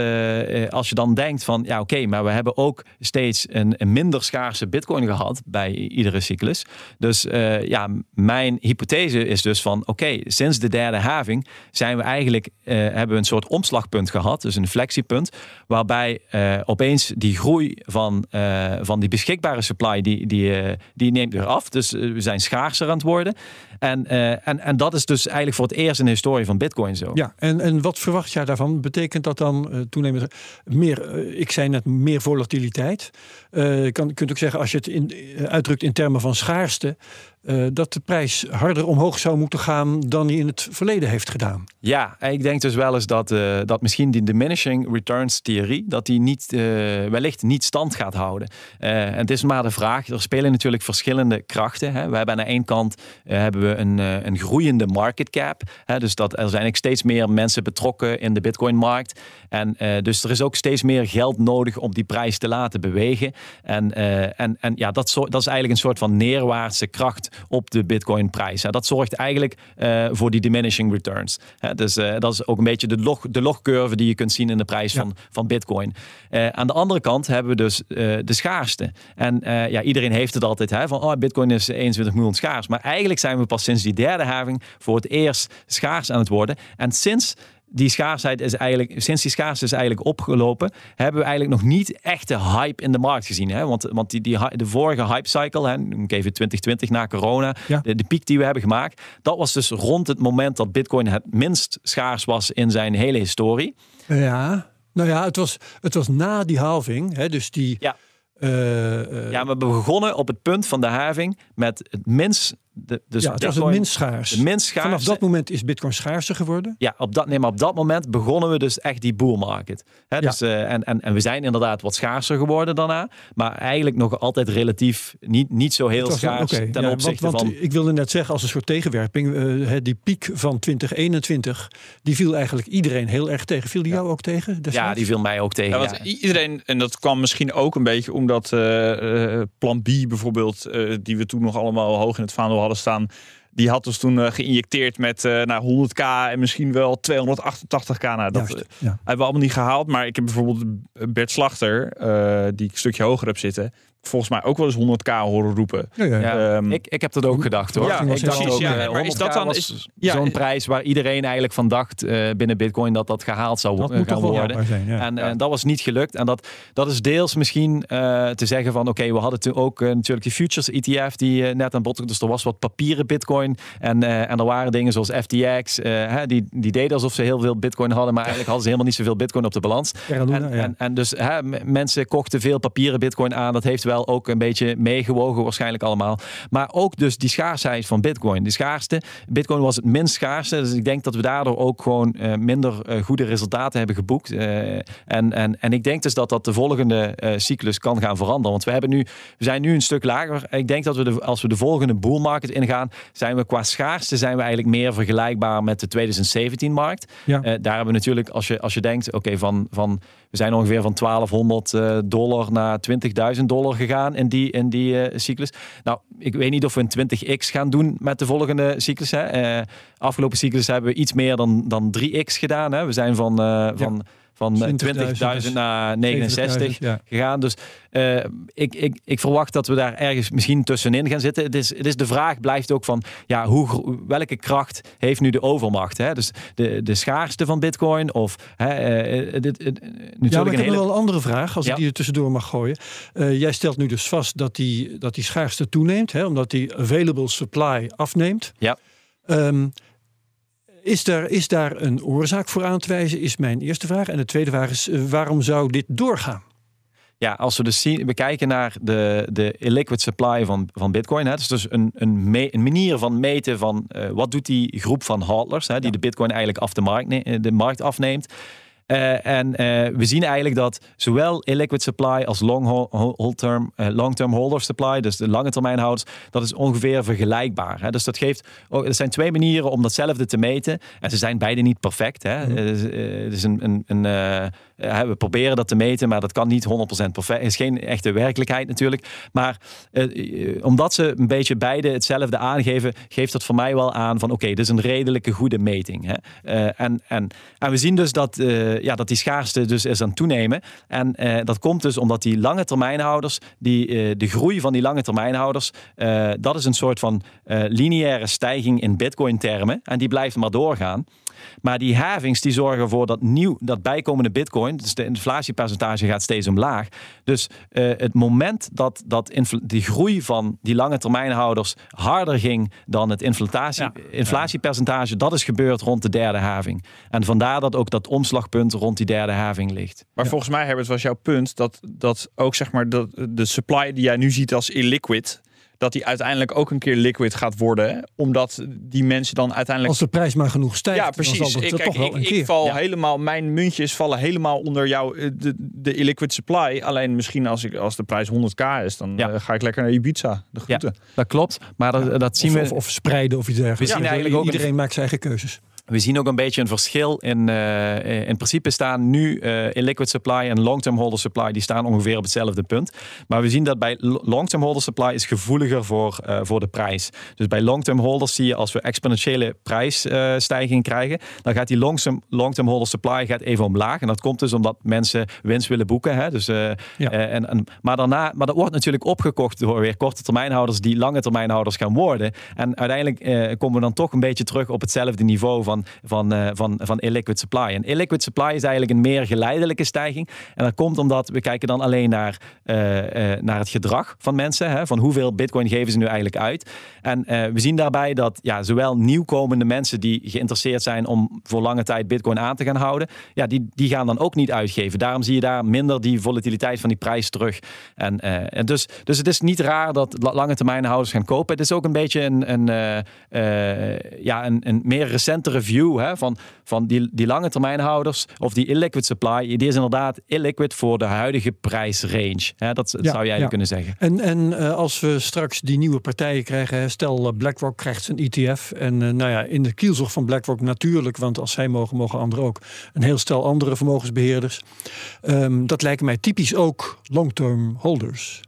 als je dan denkt van, ja oké, okay, maar we hebben ook steeds een, een, minder schaarse bitcoin gehad bij iedere cyclus. Dus ja, mijn hypothese is dus van, oké, okay, sinds de derde having zijn we eigenlijk, hebben een soort omslagpunt gehad, dus een flexiepunt, waarbij uh, opeens die groei van, uh, van die beschikbare supply, die, die, uh, die neemt weer af. Dus we zijn schaarser aan het worden. En, en, en dat is dus eigenlijk voor het eerst in de historie van Bitcoin zo. Ja, en, en wat verwacht jij daarvan? Betekent dat dan toenemend meer, ik zei net, meer volatiliteit? je kan, kunt ook zeggen, als je het in, uitdrukt in termen van schaarste, uh, dat de prijs harder omhoog zou moeten gaan dan die in het verleden heeft gedaan. Ja, ik denk dus wel eens dat, uh, dat misschien die diminishing returns theorie, dat die niet, uh, wellicht niet stand gaat houden. het is maar de vraag, er spelen natuurlijk verschillende krachten. Hè. We hebben aan de ene kant hebben we een, een groeiende market cap. Hè, dus dat er zijn eigenlijk steeds meer mensen betrokken in de bitcoin markt. En dus er is ook steeds meer geld nodig om die prijs te laten bewegen. En, en, en ja, dat, zo, dat is eigenlijk een soort van neerwaartse kracht op de bitcoin prijs. Dat zorgt eigenlijk voor die diminishing returns. Dus dat is ook een beetje de, log, de logcurve die je kunt zien in de prijs van, van bitcoin. aan de andere kant hebben we dus de schaarste. En ja, iedereen heeft het altijd hè, van oh, bitcoin is 21 miljoen schaars. Maar eigenlijk zijn we pas sinds die derde having voor het eerst schaars aan het worden. En sinds die schaarsheid is eigenlijk, sinds die schaarste is eigenlijk opgelopen, hebben we eigenlijk nog niet echte hype in de markt gezien. Hè? Want, want die, die, de vorige hype cycle, hè, ik even 2020 na corona, de, de, piek die we hebben gemaakt, dat was dus rond het moment dat Bitcoin het minst schaars was in zijn hele historie. Ja, nou ja, het was, het was na die halving, hè, dus die. Ja. Uh, uh, ja, we hebben begonnen op het punt van de halving met het minst de, dus ja, het was het minst schaars. De minst schaars. Vanaf dat moment is Bitcoin schaarser geworden. Ja, op dat, nee, maar op dat moment begonnen we dus echt die bull market. He, dus, uh, en, en, en we zijn inderdaad wat schaarser geworden daarna. Maar eigenlijk nog altijd relatief niet, niet zo heel schaars okay, ten ja, opzichte want, want, van... Ik wilde net zeggen, als een soort tegenwerping, uh, die piek van 2021, die viel eigenlijk iedereen heel erg tegen. Viel die jou ook tegen? Destijds? Ja, die viel mij ook tegen. Ja, Iedereen, en dat kwam misschien ook een beetje omdat uh, plan B bijvoorbeeld, die we toen nog allemaal hoog in het vaandel hadden staan. Die had dus toen uh, geïnjecteerd met uh, naar 100k en misschien wel 288k. Nou, dat Juist, ja. hebben we allemaal niet gehaald. Maar ik heb bijvoorbeeld Bert Slachter, uh, die ik een stukje hoger heb zitten volgens mij ook wel eens 100k horen roepen. Ja, ja. Um, ik, ik heb dat ook gedacht hoor. Ja, ik dacht ook, ja, maar is dat dan is, zo'n prijs waar iedereen eigenlijk van dacht uh, binnen Bitcoin dat dat gehaald zou dat gaan worden. Zijn, en, en, dat was niet gelukt. En dat, dat is deels misschien uh, te zeggen van oké, okay, we hadden toen ook uh, natuurlijk die futures ETF die net aan bod Dus er was wat papieren Bitcoin en, en er waren dingen zoals FTX hè, die, die deden alsof ze heel veel Bitcoin hadden, maar eigenlijk hadden ze helemaal niet zoveel Bitcoin op de balans. en, en, en, dus hè, mensen kochten veel papieren Bitcoin aan. Dat heeft wel ook een beetje meegewogen waarschijnlijk allemaal. Maar ook dus die schaarsheid van Bitcoin. De schaarste. Bitcoin was het minst schaarste. Dus ik denk dat we daardoor ook gewoon uh, minder uh, goede resultaten hebben geboekt. Uh, en, en, en ik denk dus dat dat de volgende cyclus kan gaan veranderen. Want we, hebben nu, we zijn nu een stuk lager. Ik denk dat we de, als we de volgende bull market ingaan, zijn we qua schaarste zijn we eigenlijk meer vergelijkbaar met de 2017 markt. Ja. daar hebben we natuurlijk, als je, als je denkt, oké, van, van we zijn ongeveer van 1200 dollar naar 20.000 dollar gegaan in die, in die uh, cyclus. Nou, ik weet niet of we een 20x gaan doen met de volgende cyclus. Hè. Uh, afgelopen cyclus hebben we iets meer dan, dan 3x gedaan. Hè. We zijn van, uh, van van 20.000 naar 69 gegaan. Dus uh, ik, ik, ik verwacht dat we daar ergens misschien tussenin gaan zitten. Het is, het is de vraag blijft ook van ja, hoe, welke kracht heeft nu de overmacht? Hè? Dus de, de schaarste van Bitcoin of hè, uh, dit, natuurlijk ja, maar ik heb hele... wel een andere vraag, als ja. ik die er tussendoor mag gooien. jij stelt nu dus vast dat die, dat die schaarste toeneemt, hè, omdat die available supply afneemt. Ja. Um, is daar, is daar een oorzaak voor aan te wijzen, is mijn eerste vraag. En de tweede vraag is, eh, waarom zou dit doorgaan? Ja, als we dus zien, bekijken naar de, de illiquid supply van, van Bitcoin. Hè, het is dus een, een, me, een manier van meten van uh, wat doet die groep van hodlers, hè, die de Bitcoin eigenlijk af de markt, de markt afneemt. Uh, en uh, we zien eigenlijk dat zowel illiquid supply als long-term uh, long holder supply, dus de lange termijn houders, dat is ongeveer vergelijkbaar. Hè? Dus dat geeft, oh, er zijn twee manieren om datzelfde te meten. En ze zijn beide niet perfect. Hè? Mm. Het is een, een, een we proberen dat te meten, maar dat kan niet 100% perfect. Is geen echte werkelijkheid natuurlijk. Maar omdat ze een beetje beide hetzelfde aangeven, geeft dat voor mij wel aan van oké, okay, dit is een redelijke goede meting. Hè? en, en, en we zien dus dat eh, ja, dat die schaarste dus is aan toenemen. En dat komt dus omdat die lange termijnhouders, die, de groei van die lange termijnhouders, dat is een soort van lineaire stijging in bitcoin termen. En die blijft maar doorgaan. Maar die havings die zorgen ervoor dat nieuw, dat bijkomende bitcoin, dus de inflatiepercentage gaat steeds omlaag. Dus uh, het moment dat, dat die groei van die lange termijnhouders harder ging dan het inflatie, ja. inflatiepercentage, dat is gebeurd rond de derde having. En vandaar dat ook dat omslagpunt rond die derde having ligt. Maar ja. volgens mij, Herbert, was jouw punt dat, dat ook zeg maar de, de supply die jij nu ziet als illiquid, dat die uiteindelijk ook een keer liquid gaat worden. Omdat die mensen dan uiteindelijk... Als de prijs maar genoeg stijgt. Ja, precies. ik, kijk, toch wel ik, een ik keer. val ja. helemaal... Mijn muntjes vallen helemaal onder jou, eh, de, de illiquid supply. Alleen misschien als, ik, als de prijs 100k is, dan ja. uh, ga ik lekker naar Ibiza. De groeten. Ja, dat klopt. Maar dat, dat zien of, we... Of, of, spreiden of iets dergelijks. We zien eigenlijk ook Iedereen maakt zijn eigen keuzes. We zien ook een beetje een verschil in, uh, in principe staan nu uh, illiquid supply en long-term holder supply, die staan ongeveer op hetzelfde punt. Maar we zien dat bij long-term holder supply is gevoeliger voor, uh, voor de prijs. Dus bij long-term holders zie je als we exponentiële prijsstijging krijgen, dan gaat die long-term long holder supply gaat even omlaag. En dat komt dus omdat mensen winst willen boeken. Hè? Dus, ja. en, en, maar, daarna, maar dat wordt natuurlijk opgekocht door weer korte termijnhouders die lange termijnhouders gaan worden. En uiteindelijk komen we dan toch een beetje terug op hetzelfde niveau van van, uh, van, van illiquid supply. En illiquid supply is eigenlijk een meer geleidelijke stijging. En dat komt omdat we kijken dan alleen naar, uh, uh, naar het gedrag van mensen. Hè, van hoeveel bitcoin geven ze nu eigenlijk uit. En we zien daarbij dat ja, zowel nieuwkomende mensen die geïnteresseerd zijn om voor lange tijd bitcoin aan te gaan houden. Ja, die, die gaan dan ook niet uitgeven. Daarom zie je daar minder die volatiliteit van die prijs terug. En, en dus, dus het is niet raar dat lange termijnhouders gaan kopen. Het is ook een beetje een, een, ja, een, een meer recentere view hè, van, van die, die lange termijnhouders of die illiquid supply, die is inderdaad illiquid voor de huidige prijsrange. Hè, dat, zou ja. kunnen zeggen. En, en uh, als we straks die nieuwe partijen krijgen, stel uh, BlackRock krijgt zijn ETF en uh, nou ja, in de kielzog van BlackRock natuurlijk, want als zij mogen, mogen anderen ook. Een heel stel andere vermogensbeheerders. Um, dat lijken mij typisch ook long-term holders.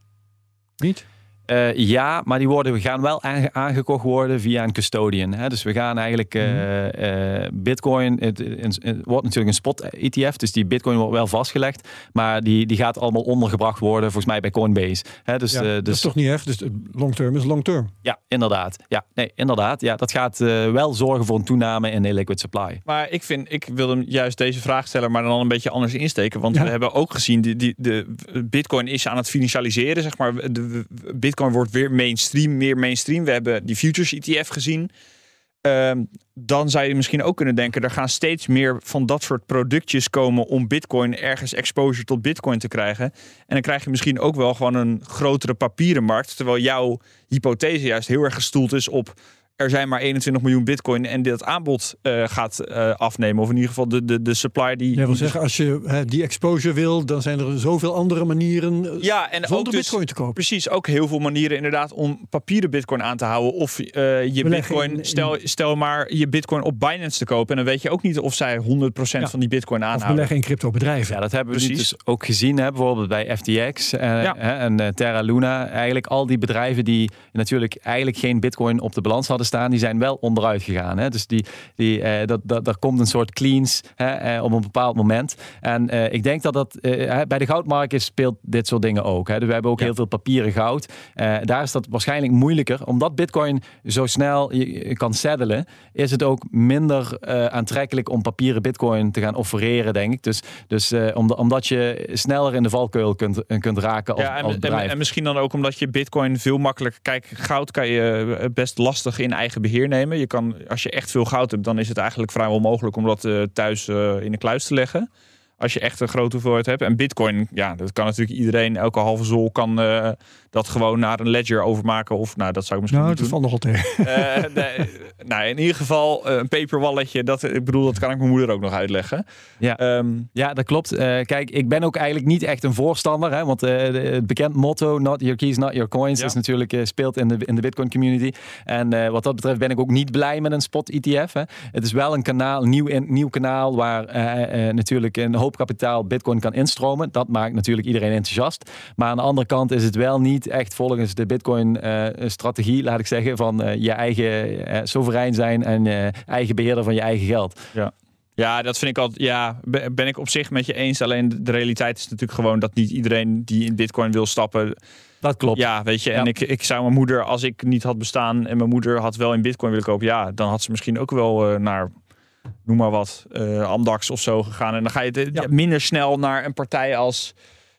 Niet? Uh, ja, maar die worden, we gaan wel aange aangekocht worden via een custodian. Hè? Dus we gaan eigenlijk uh, uh, Bitcoin, het, het, het, wordt natuurlijk een spot ETF, dus die Bitcoin wordt wel vastgelegd, maar die, die gaat allemaal ondergebracht worden, volgens mij bij Coinbase. Hè? Dus, ja, dus, dat is toch niet erg? Dus long term is long term. Ja, inderdaad. Ja, nee, inderdaad. Ja, dat gaat wel zorgen voor een toename in de liquid supply. Maar ik vind, ik wil hem juist deze vraag stellen, maar dan een beetje anders insteken, want ja. we hebben ook gezien, die, die, de Bitcoin is aan het financialiseren, zeg maar. De, Bitcoin wordt weer mainstream, meer mainstream. We hebben die futures ETF gezien. Um, dan zou je misschien ook kunnen denken, er gaan steeds meer van dat soort productjes komen om Bitcoin ergens exposure tot Bitcoin te krijgen. En dan krijg je misschien ook wel gewoon een grotere papieren markt. Terwijl jouw hypothese juist heel erg gestoeld is op er zijn maar 21 miljoen bitcoin en dit aanbod uh, gaat uh, afnemen. Of in ieder geval de, de, de supply die... Ja, wil zeggen, als je hè, die exposure wil, dan zijn er zoveel andere manieren eh, ja, en zonder ook dus, bitcoin te kopen. Precies, ook heel veel manieren inderdaad om papieren bitcoin aan te houden. Of uh, je bitcoin, in- stel, stel maar je bitcoin op Binance te kopen. En dan weet je ook niet of zij 100% van die bitcoin Of aanhouden. beleggen in crypto bedrijven. Ja, dat hebben we nu Precies. dus ook gezien, hè, bijvoorbeeld bij FTX eh, Ja. hè, en eh, Terra Luna. Eigenlijk al die bedrijven die natuurlijk eigenlijk geen bitcoin op de balans hadden staan, die zijn wel onderuit gegaan. Hè. Dus die, die, eh, dat, dat, daar komt een soort cleans hè, eh, op een bepaald moment. En eh, ik denk dat dat bij de goudmarkt speelt dit soort dingen ook. Hè. Dus we hebben ook Ja. heel veel papieren goud. Daar is dat waarschijnlijk moeilijker. Omdat bitcoin zo snel je, kan settelen, is het ook minder aantrekkelijk om papieren bitcoin te gaan offereren, denk ik. Dus, dus om, omdat je sneller in de valkuil kunt, kunt raken als, Ja, en, als en, bedrijf. en misschien dan ook omdat je bitcoin veel makkelijker... Kijk, goud kan je best lastig in eigen beheer nemen. Je kan, als je echt veel goud hebt, dan is het eigenlijk vrijwel onmogelijk om dat eh, thuis eh, in de kluis te leggen. Als je echt een grote hoeveelheid hebt. En bitcoin, ja, dat kan natuurlijk iedereen. Elke halve zol kan eh, dat gewoon naar een ledger overmaken. Of nou, dat zou ik misschien Nou, niet dat valt nogal tegen. Eh, nee, nou, in ieder geval eh, een paper walletje. Dat, ik bedoel, dat kan ik mijn moeder ook nog uitleggen. Ja. Ehm, Ja, dat klopt. Eh, kijk, ik ben ook eigenlijk niet echt een voorstander. Hè, want eh, de- het bekend motto, not your keys, not your coins, Ja. is natuurlijk eh, speelt in de, in de Bitcoin community. En eh, wat dat betreft ben ik ook niet blij met een spot ETF. Hè. Het is wel een kanaal, een nieuw, in, nieuw kanaal waar natuurlijk een hoop kapitaal Bitcoin kan instromen. Dat maakt natuurlijk iedereen enthousiast. Maar aan de andere kant is het wel niet echt volgens de Bitcoin-strategie, laat ik zeggen, van eh, je eigen eh, soeverein zijn en eh, eigen beheerder van je eigen geld. Ja, dat vind ik al. Ja, be- ben ik op zich met je eens. Alleen de- realiteit is natuurlijk gewoon dat niet iedereen die in Bitcoin wil stappen. Dat klopt. Ja, weet je. En Ja. ik, ik zou mijn moeder, als ik niet had bestaan en mijn moeder had wel in Bitcoin willen kopen, ja, dan had ze misschien ook wel eh, naar, noem maar wat, eh Amdax of zo gegaan. En dan ga je de- Ja. minder snel naar een partij als.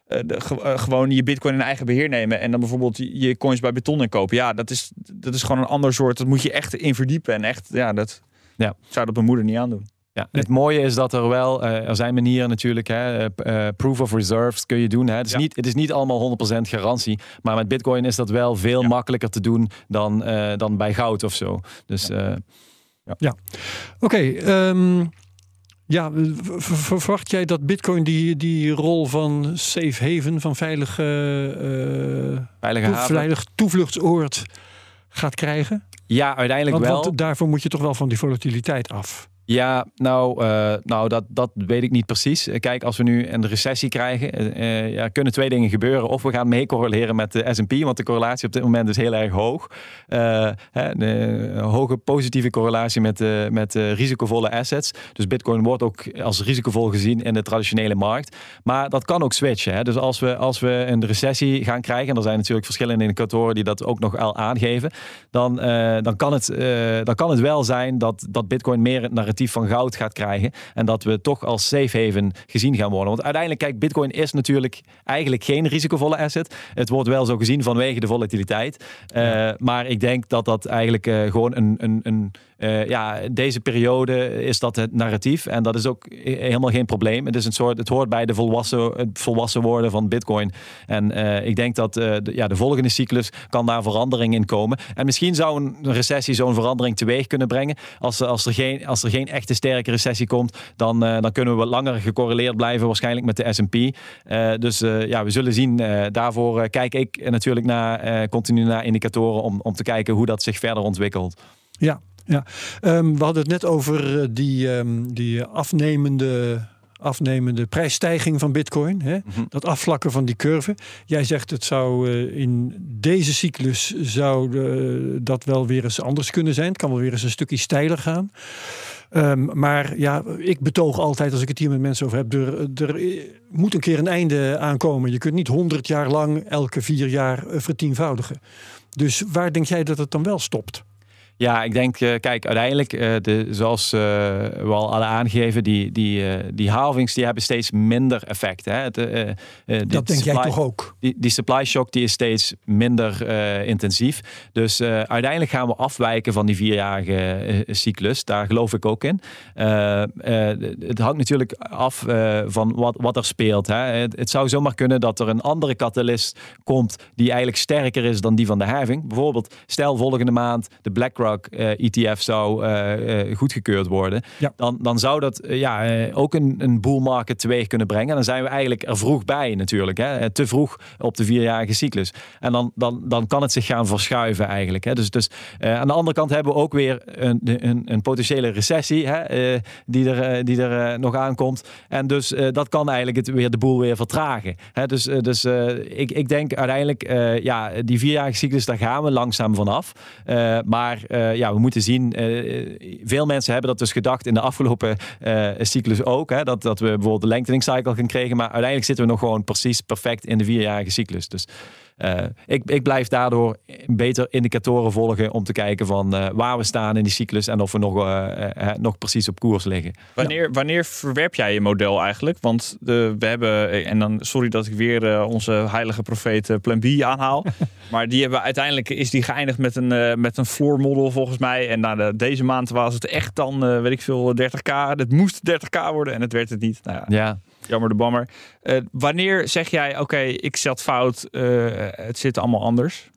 eh, de, ge- eh, gewoon je bitcoin in eigen beheer nemen en dan bijvoorbeeld je, coins bij beton inkopen. Ja, dat is, dat is gewoon een ander soort. Dat moet je echt in verdiepen. En echt, ja, dat Ja. zou dat mijn moeder niet aandoen. Ja, het mooie is dat er wel, eh, er zijn manieren natuurlijk, hè, proof of reserves kun je doen. Hè. Het, is Ja. niet, het is niet allemaal 100% garantie, maar met bitcoin is dat wel veel Ja. makkelijker te doen dan, eh, dan bij goud of zo. Dus eh, Oké, ehm, ja, v- v- verwacht jij dat Bitcoin die, die rol van safe haven, van veilige, eh, veilige toe- veilig toevluchtsoord gaat krijgen? Ja, uiteindelijk Want, wel. want daarvoor moet je toch wel van die volatiliteit af. Ja, nou, uh, nou dat, dat weet ik niet precies. Eh, kijk, als we nu een recessie krijgen, uh, ja, kunnen twee dingen gebeuren. Of we gaan mee correleren met de S&P, want de correlatie op dit moment is heel erg hoog. Uh, een hoge positieve correlatie met, met risicovolle assets. Dus bitcoin wordt ook als risicovol gezien in de traditionele markt. Maar dat kan ook switchen. Hè. Dus als we, als we een recessie gaan krijgen, en er zijn natuurlijk verschillende indicatoren die dat ook nog al aangeven, dan, dan, kan, het, dan kan het wel zijn dat, dat bitcoin meer het van goud gaat krijgen. En dat we toch als safe haven gezien gaan worden. Want uiteindelijk, kijk, bitcoin is natuurlijk eigenlijk geen risicovolle asset. Het wordt wel zo gezien vanwege de volatiliteit. Uh, Maar ik denk dat dat eigenlijk uh, gewoon een, een, een uh, ja, deze periode is dat het narratief. En dat is ook helemaal geen probleem. Het, is een soort, het hoort bij de volwassen, het volwassen worden van Bitcoin. En uh, ik denk dat uh, de, ja, de volgende cyclus kan daar verandering in komen. En misschien zou een recessie zo'n verandering teweeg kunnen brengen. Als, als, er geen, als er geen echte sterke recessie komt, dan, dan kunnen we wat langer gecorreleerd blijven, waarschijnlijk met de SP. dus ja, we zullen zien. daarvoor kijk ik natuurlijk naar, continu naar indicatoren om, om te kijken hoe dat zich verder ontwikkelt. Ja, ja, um, we hadden het net over die, um, die afnemende afnemende prijsstijging van bitcoin. Hè? Mm -hmm. Dat afvlakken van die curve. Jij zegt het zou uh, in deze cyclus zou uh, dat wel weer eens anders kunnen zijn. Het kan wel weer eens een stukje steiler gaan. Um, maar ja, ik betoog altijd als ik het hier met mensen over heb, er, er moet een keer een einde aankomen. Je kunt niet honderd jaar lang elke vier jaar vertienvoudigen. Dus waar denk jij dat het dan wel stopt? Ja, ik denk, uh, kijk, uiteindelijk, uh, de, zoals uh, we al hadden aangegeven, die, die, die halvings die hebben steeds minder effect. Hè? Dat denk supply, jij toch ook? Die, die supply shock die is steeds minder intensief. Dus uiteindelijk gaan we afwijken van die vierjarige cyclus. Daar geloof ik ook in. het hangt natuurlijk af van wat, wat er speelt. Hè? Het, het, zou zomaar kunnen dat er een andere catalyst komt die eigenlijk sterker is dan die van de halving. Bijvoorbeeld, stel volgende maand de BlackRock ETF eh, zou uh, uh, goedgekeurd worden, ja. dan, dan zou dat ja, ook een, een bull market teweeg kunnen brengen. En dan zijn we eigenlijk er vroeg bij natuurlijk. Hè? Te vroeg op de vierjarige cyclus. En dan, dan, dan kan het zich gaan verschuiven eigenlijk. Hè? Dus, dus aan de andere kant hebben we ook weer een, een, een potentiële recessie hè? die er, die er nog aankomt. En dus dat kan eigenlijk het weer de boel weer vertragen. Hè? Dus, dus ik, ik denk uiteindelijk, ja, die vierjarige cyclus, daar gaan we langzaam vanaf. maar uh, ja, we moeten zien. Uh, veel mensen hebben dat dus gedacht in de afgelopen uh, cyclus ook. Hè, dat, dat we bijvoorbeeld de lengthening cycle gaan krijgen. Maar uiteindelijk zitten we nog gewoon precies perfect in de vierjarige cyclus. Dus uh, ik, ik blijf daardoor beter indicatoren volgen om te kijken van uh, waar we staan in die cyclus en of we nog, uh, nog precies op koers liggen. Wanneer, wanneer verwerp jij je model eigenlijk? Want de, we hebben, en dan sorry dat ik weer onze heilige profeet Plan B aanhaal, (laughs) maar die hebben uiteindelijk is die geëindigd met een, met een floor model volgens mij. En na de, deze maand was het echt dan, weet ik veel, 30k. Het moest 30k worden en het werd het niet. Nou ja. ja. Jammer de bammer. Uh, wanneer zeg jij, oké, ik zat fout, uh, het zit allemaal anders?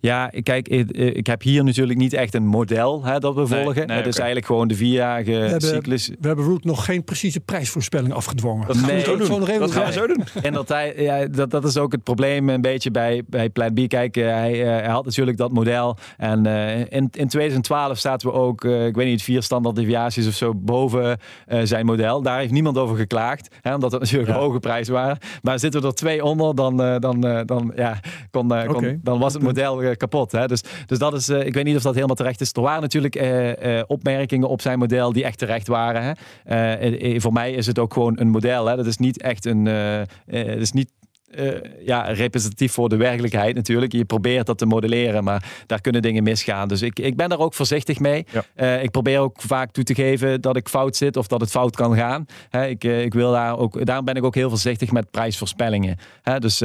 Ja, kijk, ik, ik, heb hier natuurlijk niet echt een model hè, dat we volgen. Nee, nee, het is eigenlijk gewoon de vierjarige we hebben, cyclus. We hebben Root nog geen precieze prijsvoorspelling afgedwongen. Dat gaan nee, we zo doen. Dat, dat gaan we zo doen. En dat, hij, ja, dat, dat is ook het probleem een beetje bij, bij Plan B. Kijk, hij, hij had natuurlijk dat model. En uh, in, in 2012 zaten we ook, uh, ik weet niet, vier standaard deviaties of zo boven uh, zijn model. Daar heeft niemand over geklaagd. Hè, omdat dat natuurlijk ja. hoge prijzen waren. Maar zitten we er twee onder, dan, dan, dan, ja, kon, kon, okay. dan was het model kapot. Hè. Dus, dus dat is, uh, ik weet niet of dat helemaal terecht is. Er waren natuurlijk uh, uh, opmerkingen op zijn model die echt terecht waren. Hè. voor mij is het ook gewoon een model. Hè. Dat is niet echt een. het is niet uh, ja, representatief voor de werkelijkheid natuurlijk. Je probeert dat te modelleren, maar daar kunnen dingen misgaan. Dus ik, ik ben daar ook voorzichtig mee. Ja. Uh, ik probeer ook vaak toe te geven dat ik fout zit of dat het fout kan gaan. He, ik, uh, ik wil daar ook, daarom ben ik ook heel voorzichtig met prijsvoorspellingen. He, dus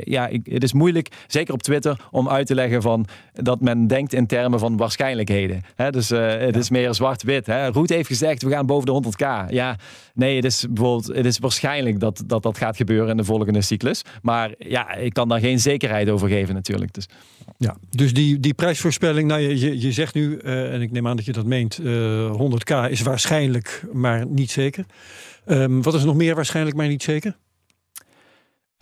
ja, ik, het is moeilijk, zeker op Twitter, om uit te leggen van dat men denkt in termen van waarschijnlijkheden. He, dus het ja. is meer zwart-wit. Roet heeft gezegd, we gaan boven de 100k. Ja, nee, het is bijvoorbeeld, het is waarschijnlijk dat dat, dat gaat gebeuren in de volgende cyclus. Maar ja, ik kan daar geen zekerheid over geven natuurlijk. Dus, ja, dus die, die prijsvoorspelling, nou, je, je zegt nu, uh, en ik neem aan dat je dat meent, uh, 100k is waarschijnlijk, maar niet zeker. Um, wat is nog meer waarschijnlijk, maar niet zeker?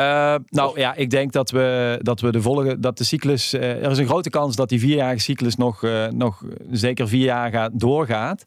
Uh, nou ja, ik denk dat we, dat we de volgende, dat de cyclus, uh, er is een grote kans dat die vierjarige cyclus nog, uh, nog zeker vier jaar gaat, doorgaat.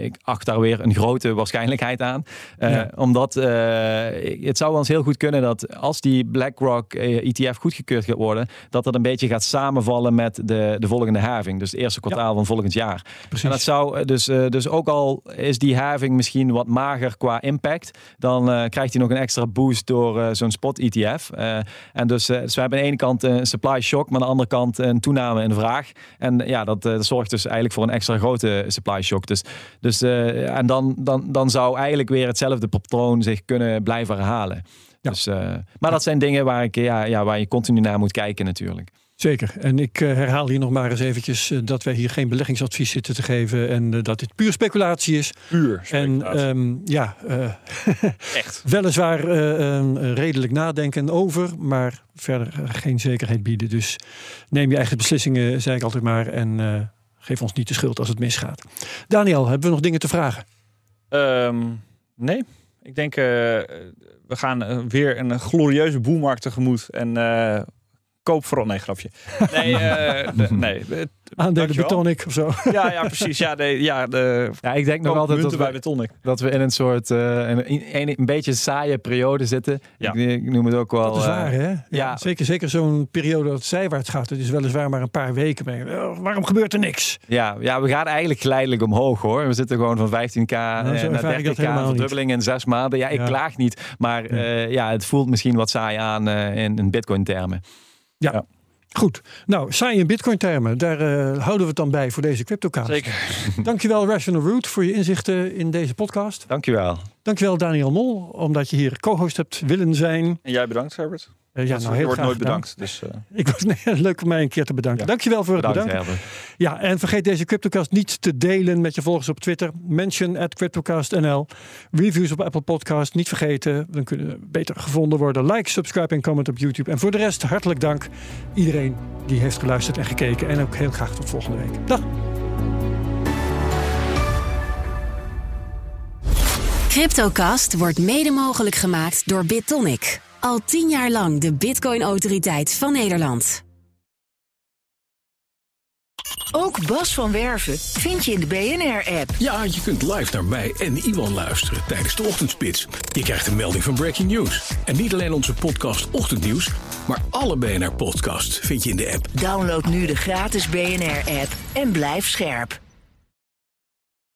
ik acht daar weer een grote waarschijnlijkheid aan. Ja. Omdat het zou ons heel goed kunnen dat als die BlackRock ETF goedgekeurd gaat worden, dat dat een beetje gaat samenvallen met de, de volgende having. Dus het eerste kwartaal ja. van volgend jaar. Precies. En dat zou dus, dus ook al is die having misschien wat mager qua impact, dan krijgt hij nog een extra boost door zo'n spot ETF. Eh, en dus, uh, dus we hebben aan de ene kant een supply shock, maar aan de andere kant een toename in de vraag. En ja, dat, dat zorgt dus eigenlijk voor een extra grote supply shock. Dus, dus en dan, dan, dan zou eigenlijk weer hetzelfde patroon zich kunnen blijven herhalen. Ja. Dus, maar dat zijn dingen waar, ik, ja, ja, waar je continu naar moet kijken natuurlijk. Zeker. En ik uh, herhaal hier nog maar eens eventjes uh, dat wij hier geen beleggingsadvies zitten te geven en uh, dat dit puur speculatie is. Puur speculatie. En um, ja, echt. (laughs) weliswaar redelijk nadenken over, maar verder geen zekerheid bieden. Dus neem je eigen beslissingen, zei ik altijd maar, en geef ons niet de schuld als het misgaat. Daniel, hebben we nog dingen te vragen? Um, nee. Ik denk, we gaan weer een glorieuze boelmarkt tegemoet. En koop vooral. Nee, grapje. (laughs) Nee, uh, (laughs) nee. Aandelen Betonic of zo. (laughs) Ja, ja precies. Ja, de, ja, de, ja, ik denk nog altijd dat we, bij dat we in een soort uh, een, een, een, beetje saaie periode zitten. Ja. Ik, ik, noem het ook wel. Dat is waar, hè? Ja, ja. Zeker, zeker zo'n periode dat het zijwaarts gaat. Het is weliswaar maar een paar weken. Oh, waarom gebeurt er niks? Ja, ja, we gaan eigenlijk geleidelijk omhoog hoor. We zitten gewoon van 15k nou, naar 30k verdubbeling in zes maanden. Ja, ik klaag niet. Maar uh, ja, het voelt misschien wat saai aan uh, in, in bitcoin termen. Ja. Goed. Nou, saai in bitcoin termen. Daar uh, houden we het dan bij voor deze CryptoCast. Zeker. (laughs) Dankjewel Rational Root voor je inzichten in deze podcast. Dankjewel. Dankjewel Daniel Mol, omdat je hier co-host hebt willen zijn. En jij bedankt Herbert. Uh, ja, nou, heel wordt nooit bedankt. Dus, uh... ik was nee, (laughs) leuk om mij een keer te bedanken. Ja. Dankjewel voor het bedanken. Ja, en vergeet deze CryptoCast niet te delen met je volgers op Twitter. Mention at CryptoCastNL. Reviews op Apple Podcast niet vergeten. Dan kunnen we beter gevonden worden. Like, subscribe en comment op YouTube. En voor de rest hartelijk dank iedereen die heeft geluisterd en gekeken. En ook heel graag tot volgende week. Dag. CryptoCast wordt mede mogelijk gemaakt door BitTonic. Al tien jaar lang de Bitcoin-autoriteit van Nederland. Ook Bas van Werven vind je in de BNR-app. Ja, je kunt live naar mij en Iwan luisteren tijdens de ochtendspits. Je krijgt een melding van Breaking News. En niet alleen onze podcast Ochtendnieuws, maar alle BNR-podcasts vind je in de app. Download nu de gratis BNR-app en blijf scherp.